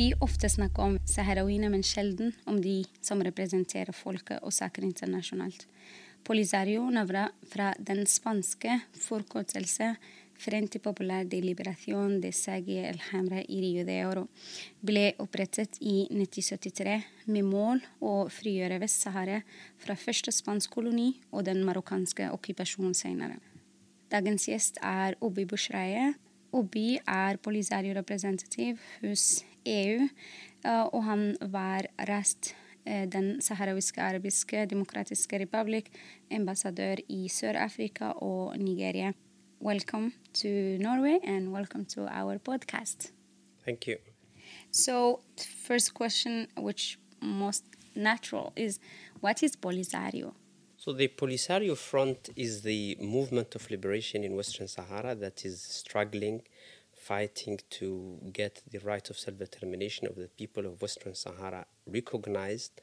Vi ofte snakker om saharawiene, men sjelden om de som representerer folket og saker internasjonalt. Polisario Navra fra den spanske forkortelse Frente Popular de Liberación de Sagie El Hamra i Rio de Oro ble opprettet i 1973 med mål å frigjøre Vest-Sahara fra første spansk koloni og den marokkanske okkupasjonen senere. Dagens gjest er Obi Bushraye. Obi er Polisario-representativ hos EU, eh, og han var reist eh, den saharawiske arabiske demokratiske republikk, ambassadør i Sør-Afrika og Nigeria. Welcome to Norway and welcome to our podcast. Thank you. So, first question, which most natural, is what is Polisario? So the Polisario Front is the movement of liberation in Western Sahara that is struggling fighting to get the right of self determination of the people of Western Sahara recognized,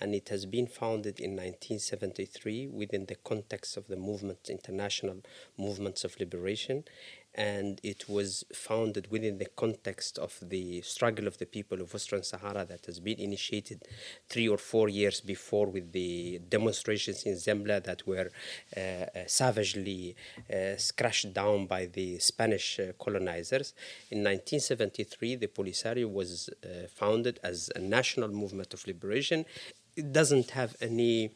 and it has been founded in 1973 within the context of the movement, international movements of liberation, and it was founded within the context of the struggle of the people of Western Sahara that has been initiated three or four years before with the demonstrations in Zemla that were uh, uh, savagely uh, down by the Spanish uh, colonizers. In 1973, the Polisario was uh, founded as a national movement of liberation. It doesn't have any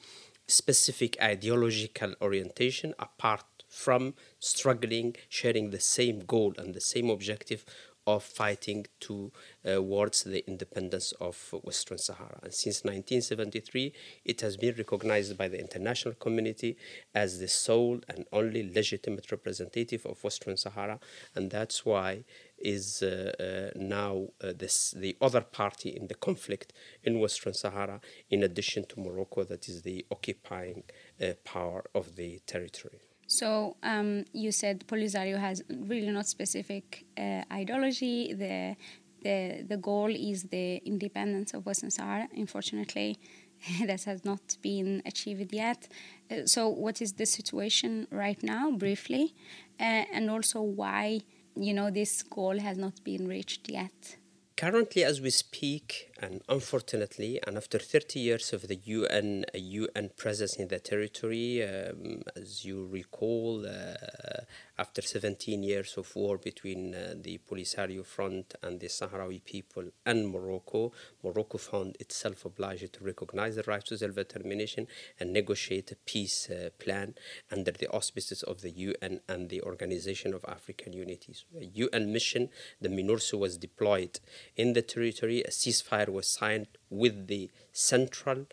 specific ideological orientation apart from struggling, sharing the same goal and the same objective of fighting towards the independence of Western Sahara. And since 1973, it has been recognized by the international community as the sole and only legitimate representative of Western Sahara, and that's why is uh, uh, now uh, this the other party in the conflict in Western Sahara, in addition to Morocco, that is the occupying uh, power of the territory. So um, you said Polisario has really not specific uh, ideology. The the the goal is the independence of Western Sahara. Unfortunately, that has not been achieved yet. Uh, so what is the situation right now, briefly, uh, and also why you know this goal has not been reached yet? Currently, as we speak, and unfortunately, and after 30 years of the UN UN presence in the territory, um, as you recall, uh, after 17 years of war between uh, the Polisario Front and the Sahrawi people and Morocco, Morocco found itself obliged to recognize the right to self-determination and negotiate a peace uh, plan under the auspices of the UN and the Organization of African Unity. A UN mission, the MINURSO, was deployed in the territory. A ceasefire was signed with the central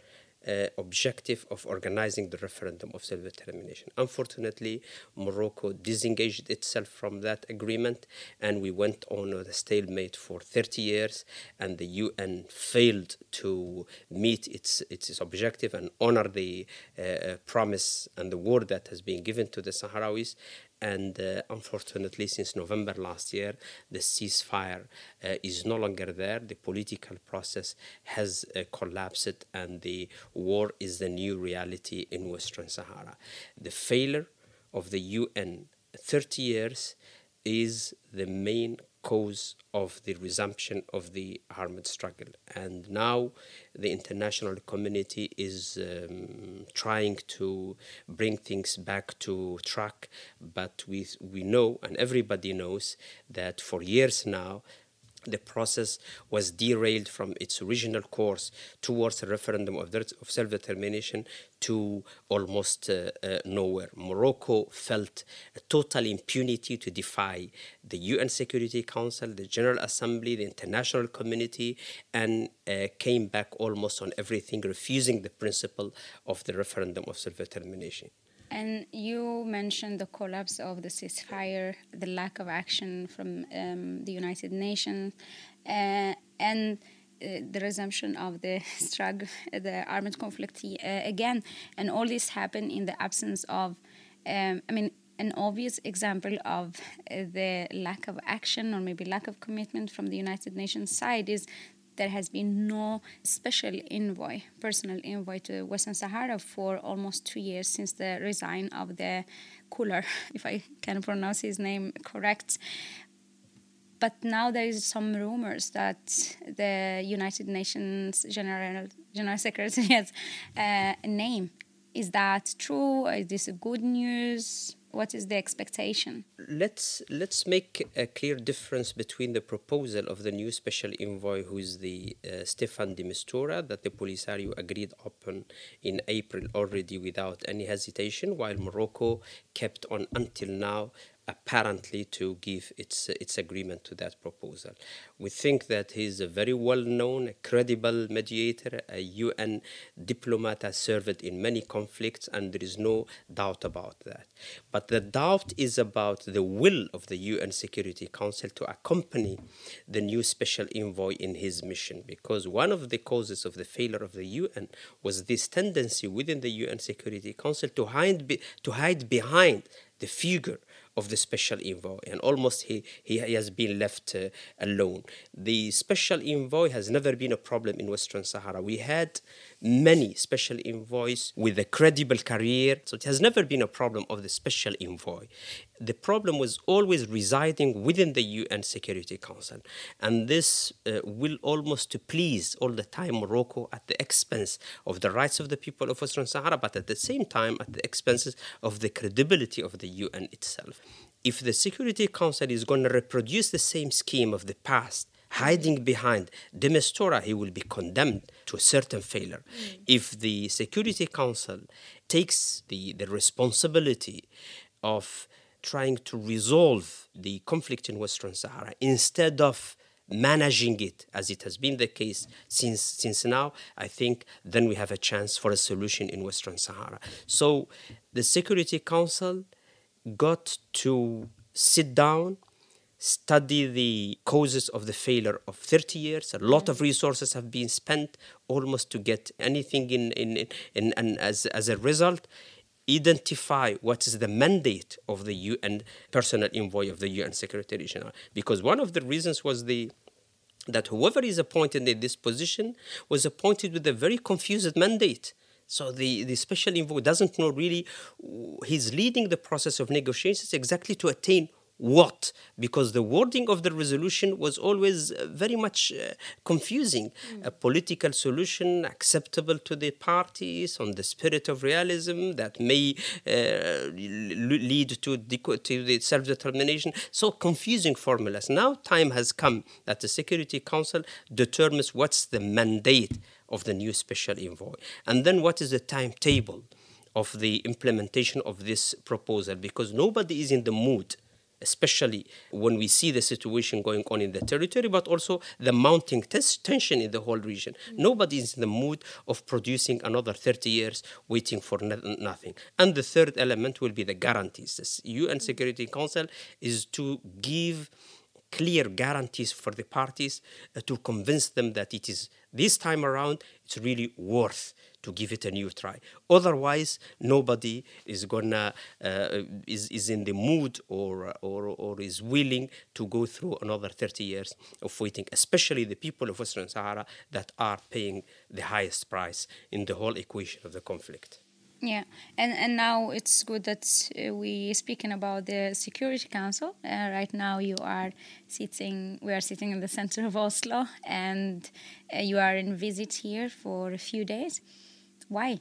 uh, objective of organizing the referendum of self determination. Unfortunately, Morocco disengaged itself from that agreement, and we went on a stalemate for 30 years, and the UN failed to meet its, its objective and honor the uh, uh, promise and the word that has been given to the Sahrawis and uh, unfortunately since november last year the ceasefire uh, is no longer there. The political process has uh, collapsed and the war is the new reality in western sahara. The failure of the un 30 years is the main cause of the resumption of the armed struggle. And now the international community is um, trying to bring things back to track, but we, we know, and everybody knows, that for years now, the process was derailed from its original course towards a referendum of, of self determination to almost uh, uh, nowhere. Morocco felt a total impunity to defy the UN Security Council, the General Assembly, the international community, and uh, came back almost on everything, refusing the principle of the referendum of self determination. And you mentioned the collapse of the ceasefire, the lack of action from um, the United Nations, uh, and uh, the resumption of the struggle, the armed conflict uh, again, and all this happened in the absence of, um, I mean, an obvious example of uh, the lack of action or maybe lack of commitment from the United Nations side is there has been no special envoy, personal envoy to Western Sahara for almost two years since the resign of the Köhler, if I can pronounce his name correct. But now there is some rumors that the United Nations General General Secretary has uh, a name. Is that true? Is this good news? What is the expectation? Let's let's make a clear difference between the proposal of the new special envoy, who is the uh, Staffan de Mistura, that the Polisario agreed upon in April already without any hesitation, while Morocco kept on until now apparently to give its its agreement to that proposal. We think that he is a very well known, credible mediator, a UN diplomat has served in many conflicts, and there is no doubt about that. But the doubt is about the will of the UN Security Council to accompany the new special envoy in his mission, because one of the causes of the failure of the UN was this tendency within the UN Security Council to hide, be, to hide behind the figure of the special envoy, and almost he, he has been left uh, alone. The special envoy has never been a problem in Western Sahara. We had many special envoys with a credible career, so it has never been a problem of the special envoy. The problem was always residing within the UN Security Council, and this uh, will almost please all the time Morocco at the expense of the rights of the people of Western Sahara, but at the same time at the expenses of the credibility of the UN itself. If the Security Council is going to reproduce the same scheme of the past, hiding behind de Mistura, he will be condemned to a certain failure. Mm. If the Security Council takes the, the responsibility of trying to resolve the conflict in Western Sahara instead of managing it as it has been the case since since now i think then we have a chance for a solution in western sahara so the security council got to sit down study the causes of the failure of 30 years. A lot of mm-hmm. resources have been spent almost to get anything in, in, in, in and as, as a result, identify what is the mandate of the UN personal envoy of the UN Secretary General. Because one of the reasons was the that whoever is appointed in this position was appointed with a very confused mandate. So the, the special envoy doesn't know really, he's leading the process of negotiations exactly to attain what? Because the wording of the resolution was always uh, very much uh, confusing. Mm. a political solution acceptable to the parties on the spirit of realism that may uh, lead to, to the self-determination. So confusing formulas. Now time has come that the security council determines what's the mandate of the new special envoy. And then what is the timetable of the implementation of this proposal? Because nobody is in the mood especially when we see the situation going on in the territory, but also the mounting tension in the whole region. Mm-hmm. Nobody is in the mood of producing another 30 years waiting for nothing. And the third element will be the guarantees. The UN Security Council is to give clear guarantees for the parties uh, to convince them that it is this time around it's really worth to give it a new try. Otherwise, nobody is gonna uh, is, is in the mood or, or or is willing to go through another 30 years of waiting. Especially the people of Western Sahara that are paying the highest price in the whole equation of the conflict. Yeah, and and now it's good that uh, we speaking about the Security Council. Uh, right now, you are sitting. We are sitting in the center of Oslo, and uh, you are in visit here for a few days. Why?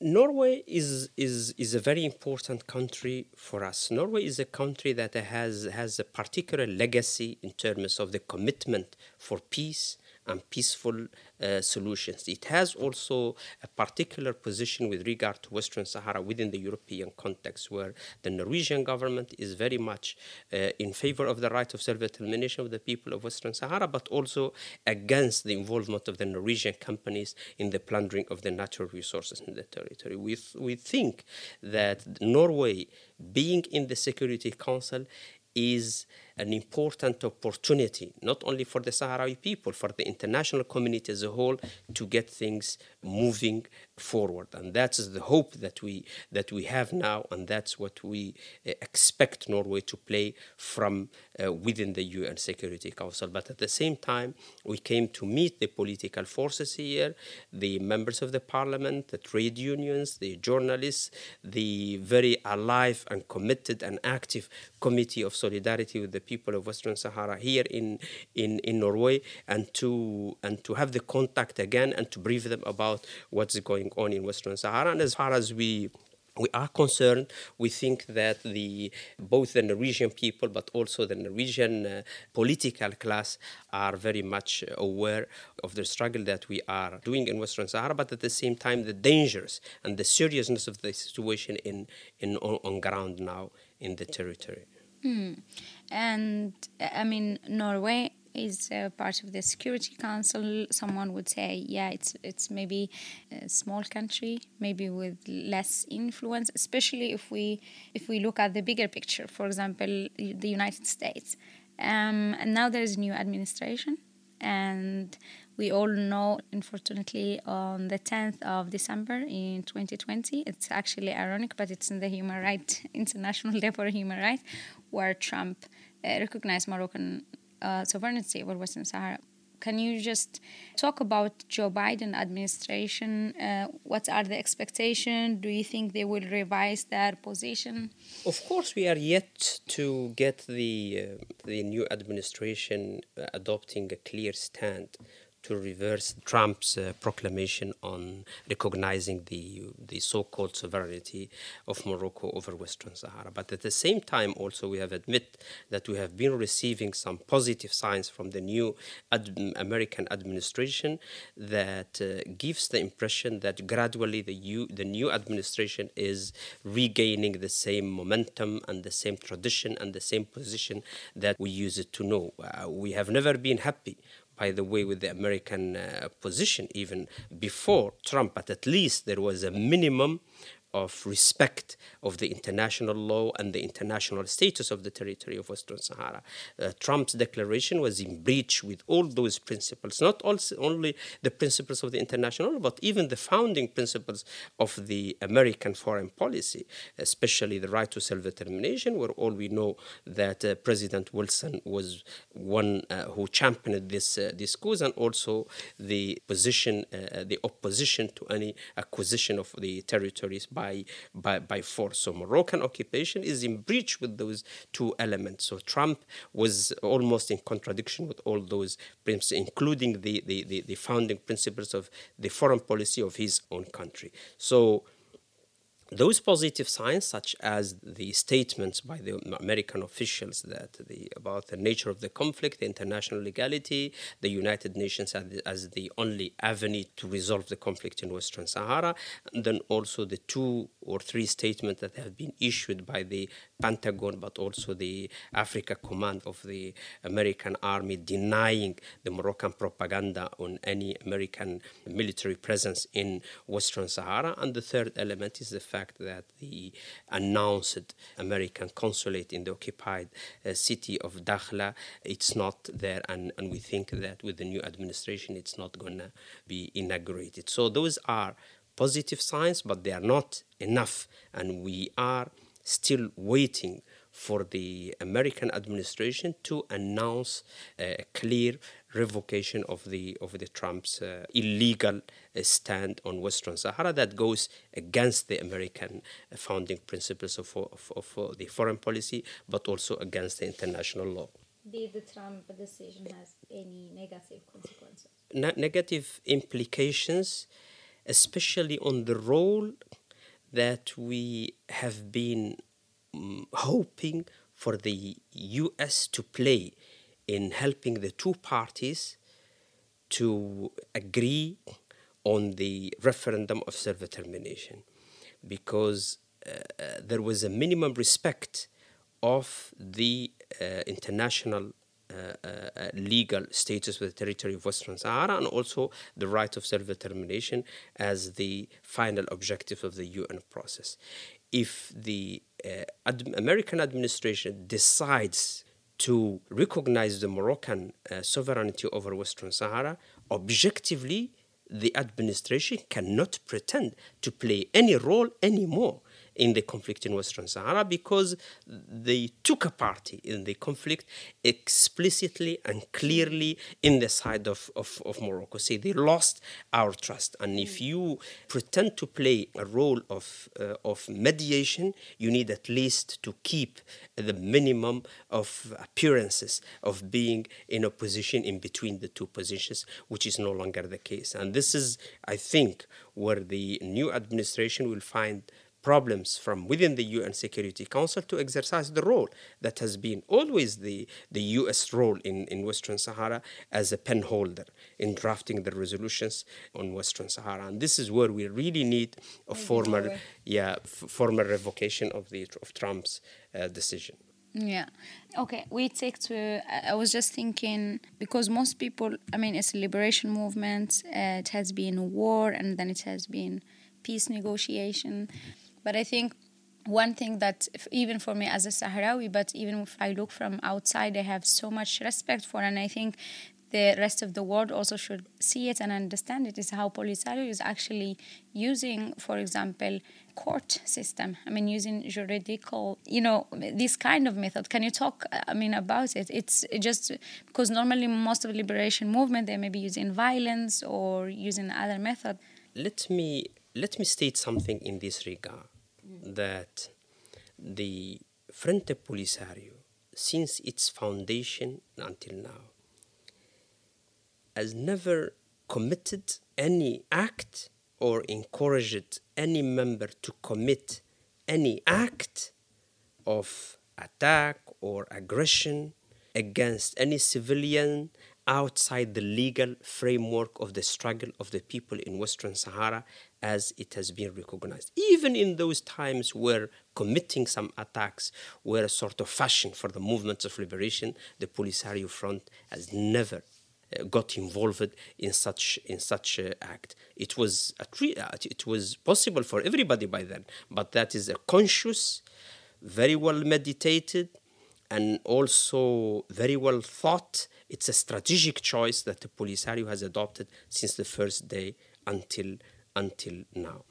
Norway is, is, is a very important country for us. Norway is a country that has, has a particular legacy in terms of the commitment for peace and peaceful uh, solutions. It has also a particular position with regard to Western Sahara within the European context, where the Norwegian government is very much uh, in favor of the right of self determination of the people of Western Sahara, but also against the involvement of the Norwegian companies in the plundering of the natural resources in the territory. We, th- we think that Norway, being in the Security Council, is an important opportunity, not only for the Sahrawi people, for the international community as a whole, to get things moving forward. And that's the hope that we that we have now, and that's what we uh, expect Norway to play from uh, within the UN Security Council. But at the same time, we came to meet the political forces here, the members of the parliament, the trade unions, the journalists, the very alive and committed and active committee of solidarity with the people of Western Sahara here in, in, in Norway, and to and to have the contact again and to brief them about what's going on in Western Sahara. And as far as we we are concerned. We think that the both the Norwegian people, but also the Norwegian uh, political class, are very much aware of the struggle that we are doing in Western Sahara, but at the same time, the dangers and the seriousness of the situation in, in on, on ground now in the territory. Mm. And I mean, Norway is part of the Security Council. Someone would say, yeah, it's it's maybe a small country, maybe with less influence, especially if we if we look at the bigger picture. For example, the United States. Um, and now there is a new administration, and we all know, unfortunately, on the 10th of December in 2020, it's actually ironic, but it's in the Human Rights International Day for Human Rights, where Trump uh, recognized Moroccan uh, sovereignty over Western Sahara. Can you just talk about Joe Biden administration? Uh, what are the expectations? Do you think they will revise their position? Of course, we are yet to get the uh, the new administration adopting a clear stand to reverse Trump's uh, proclamation on recognizing the the so-called sovereignty of Morocco over Western Sahara. But at the same time, also we have admit that we have been receiving some positive signs from the new ad- American administration that uh, gives the impression that gradually the U- the new administration is regaining the same momentum and the same tradition and the same position that we used to know. Uh, we have never been happy by the way, with the American uh, position even before Trump, but at least there was a minimum of respect of the international law and the international status of the territory of Western Sahara. Uh, Trump's declaration was in breach with all those principles, not also only the principles of the international law, but even the founding principles of the American foreign policy, especially the right to self-determination, where all we know that uh, President Wilson was one uh, who championed this uh, this cause, and also the position, uh, the opposition to any acquisition of the territories by, by, by force. So Moroccan occupation is in breach with those two elements. So Trump was almost in contradiction with all those principles, including the, the, the, the founding principles of the foreign policy of his own country. So those positive signs, such as the statements by the American officials that the, about the nature of the conflict, the international legality, the United Nations as the, as the only avenue to resolve the conflict in Western Sahara, and then also the two or three statements that have been issued by the Pentagon, but also the Africa Command of the American Army denying the Moroccan propaganda on any American military presence in Western Sahara. And the third element is the fact that the announced American consulate in the occupied uh, city of Dakhla, it's not there, and, and we think that with the new administration, it's not going to be inaugurated. So those are positive signs, but they are not enough, and we are still waiting for the American administration to announce a clear revocation of the of the Trump's uh, illegal uh, stand on Western Sahara that goes against the American uh, founding principles of, of, of uh, the foreign policy, but also against the international law. Did the Trump decision has any negative consequences? Ne- negative implications, especially on the role that we have been um, hoping for the US to play in helping the two parties to agree on the referendum of self determination because uh, there was a minimum respect of the uh, international uh, uh, legal status of the territory of Western Sahara and also the right of self determination as the final objective of the UN process. If the uh, ad- American administration decides to recognize the Moroccan uh, sovereignty over Western Sahara, objectively, the administration cannot pretend to play any role anymore in the conflict in Western Sahara because they took a party in the conflict explicitly and clearly in the side of, of, of Morocco. Say they lost our trust. And if you pretend to play a role of, uh, of mediation, you need at least to keep the minimum of appearances of being in a position in between the two positions, which is no longer the case. And this is, I think, where the new administration will find problems from within the UN Security Council to exercise the role that has been always the, the US role in, in Western Sahara as a pen holder in drafting the resolutions on Western Sahara. And this is where we really need a formal, yeah, f- formal revocation of, the, of Trump's uh, decision. Yeah. Okay. We take to. I was just thinking because most people. I mean, it's a liberation movement. Uh, it has been war, and then it has been peace negotiation. But I think one thing that if, even for me as a Sahrawi, but even if I look from outside, I have so much respect for, and I think the rest of the world also should see it and understand it is how Polisario is actually using, for example, court system. I mean, using juridical, you know, this kind of method. Can you talk, uh, I mean, about it? It's just because normally most of liberation movement, they may be using violence or using other method. Let me let me state something in this regard that the Frente Polisario, since its foundation until now, has never committed any act or encouraged any member to commit any act of attack or aggression against any civilian outside the legal framework of the struggle of the people in Western Sahara as it has been recognized. Even in those times where committing some attacks were a sort of fashion for the movements of liberation, the Polisario Front has never uh, got involved in such in such uh, act. It was a uh, it was possible for everybody by then, but that is a conscious, very well meditated, and also very well thought. It's a strategic choice that the Polisario has adopted since the first day until until now.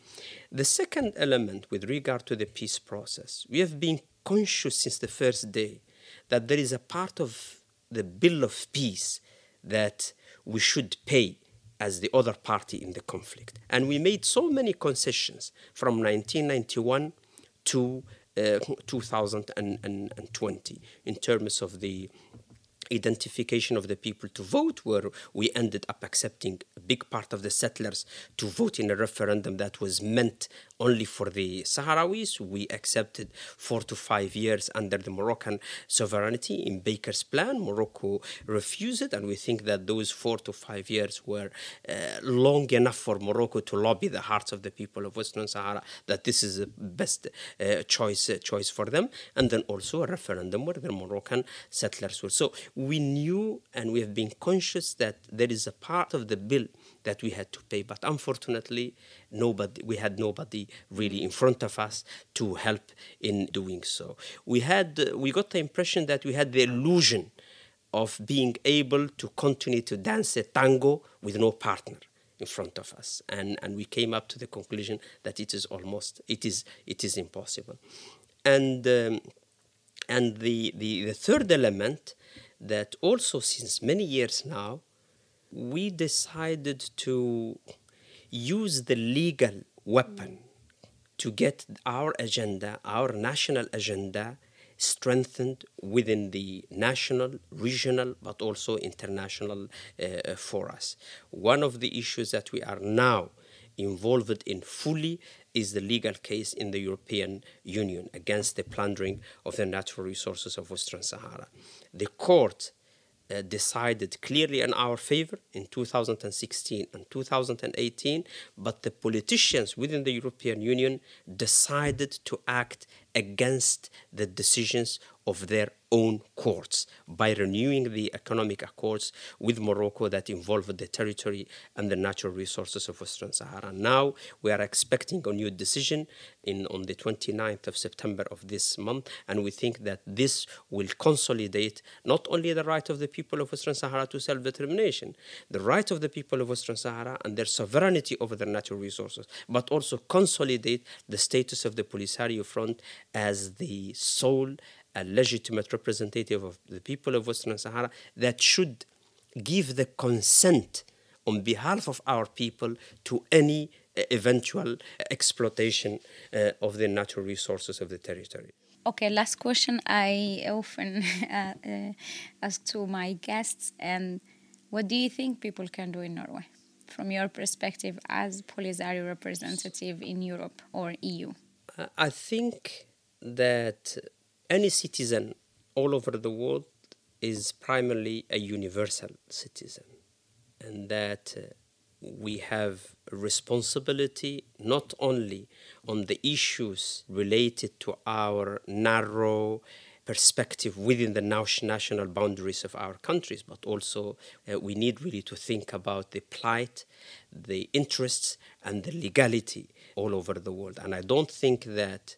The second element with regard to the peace process, we have been conscious since the first day that there is a part of the bill of peace that we should pay as the other party in the conflict. And we made so many concessions from 1991 to uh, 2020 in terms of the identification of the people to vote, where we ended up accepting a big part of the settlers to vote in a referendum that was meant only for the Sahrawis. We accepted four to five years under the Moroccan sovereignty in Baker's plan. Morocco refused it, and we think that those four to five years were uh, long enough for Morocco to lobby the hearts of the people of Western Sahara that this is the best uh, choice uh, choice for them. And then also a referendum where the Moroccan settlers were. So we knew and we have been conscious that there is a part of the bill that we had to pay, but unfortunately, nobody we had nobody really in front of us to help in doing so. We had we got the impression that we had the illusion of being able to continue to dance a tango with no partner in front of us. And and we came up to the conclusion that it is almost it is it is impossible. And um, and the, the the third element that also since many years now we decided to use the legal weapon to get our agenda, our national agenda, strengthened within the national, regional, but also international uh, for us. One of the issues that we are now involved in fully is the legal case in the European Union against the plundering of the natural resources of Western Sahara. The court uh, decided clearly in our favor in 2016 and 2018, but the politicians within the European Union decided to act against the decisions of their own courts by renewing the economic accords with Morocco that involve the territory and the natural resources of Western Sahara. Now we are expecting a new decision in on the 29th of September of this month, and we think that this will consolidate not only the right of the people of Western Sahara to self-determination, the right of the people of Western Sahara and their sovereignty over their natural resources, but also consolidate the status of the Polisario Front as the sole a legitimate representative of the people of Western Sahara that should give the consent on behalf of our people to any uh, eventual exploitation uh, of the natural resources of the territory. Okay, last question I often uh, uh, ask to my guests. And what do you think people can do in Norway from your perspective as Polisario representative in Europe or EU? I think that any citizen all over the world is primarily a universal citizen, and that uh, we have responsibility not only on the issues related to our narrow perspective within the national boundaries of our countries, but also uh, we need really to think about the plight, the interests, and the legality all over the world. And I don't think that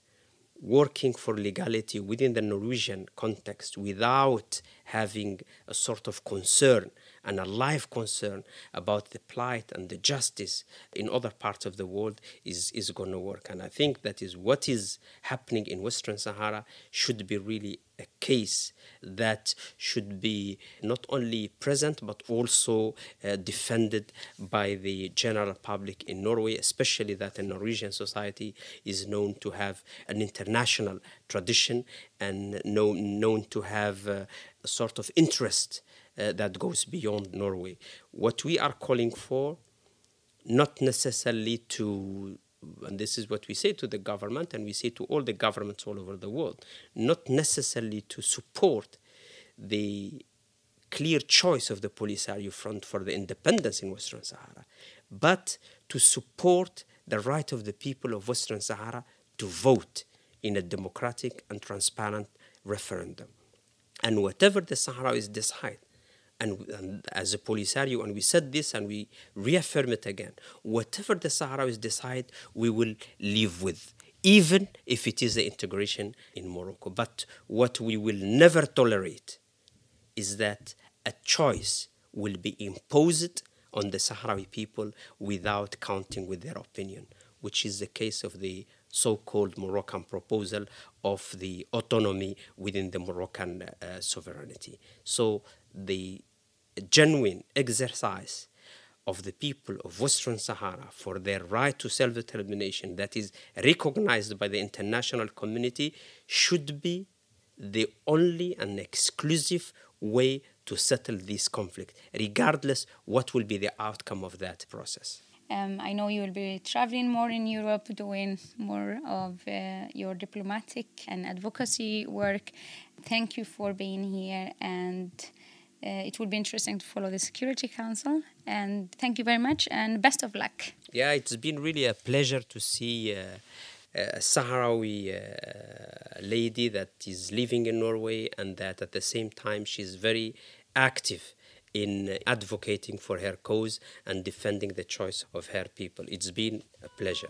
working for legality within the Norwegian context without having a sort of concern and a live concern about the plight and the justice in other parts of the world is, is going to work. And I think that is what is happening in Western Sahara should be really a case that should be not only present but also uh, defended by the general public in Norway, especially that the Norwegian society is known to have an international tradition and known, known to have uh, a sort of interest uh, that goes beyond Norway. What we are calling for, not necessarily to and this is what we say to the government and we say to all the governments all over the world, not necessarily to support the clear choice of the Polisario Front for the independence in Western Sahara, but to support the right of the people of Western Sahara to vote in a democratic and transparent referendum. And whatever the Sahrawis decide, and, and, as a Polisario, and we said this and we reaffirm it again. Whatever the Sahrawis decide, we will live with, even if it is the integration in Morocco. But what we will never tolerate is that a choice will be imposed on the Sahrawi people without counting with their opinion, which is the case of the so called Moroccan proposal of the autonomy within the Moroccan uh, sovereignty. So the genuine exercise of the people of Western Sahara for their right to self determination that is recognized by the international community should be the only and exclusive way to settle this conflict, regardless what will be the outcome of that process. Um, I know you will be traveling more in Europe, doing more of uh, your diplomatic and advocacy work. Thank you for being here and uh, it will be interesting to follow the Security Council. And thank you very much and best of luck. Yeah, it's been really a pleasure to see uh, a Sahrawi uh, lady that is living in Norway and that at the same time she's very active in advocating for her cause and defending the choice of her people. It's been a pleasure.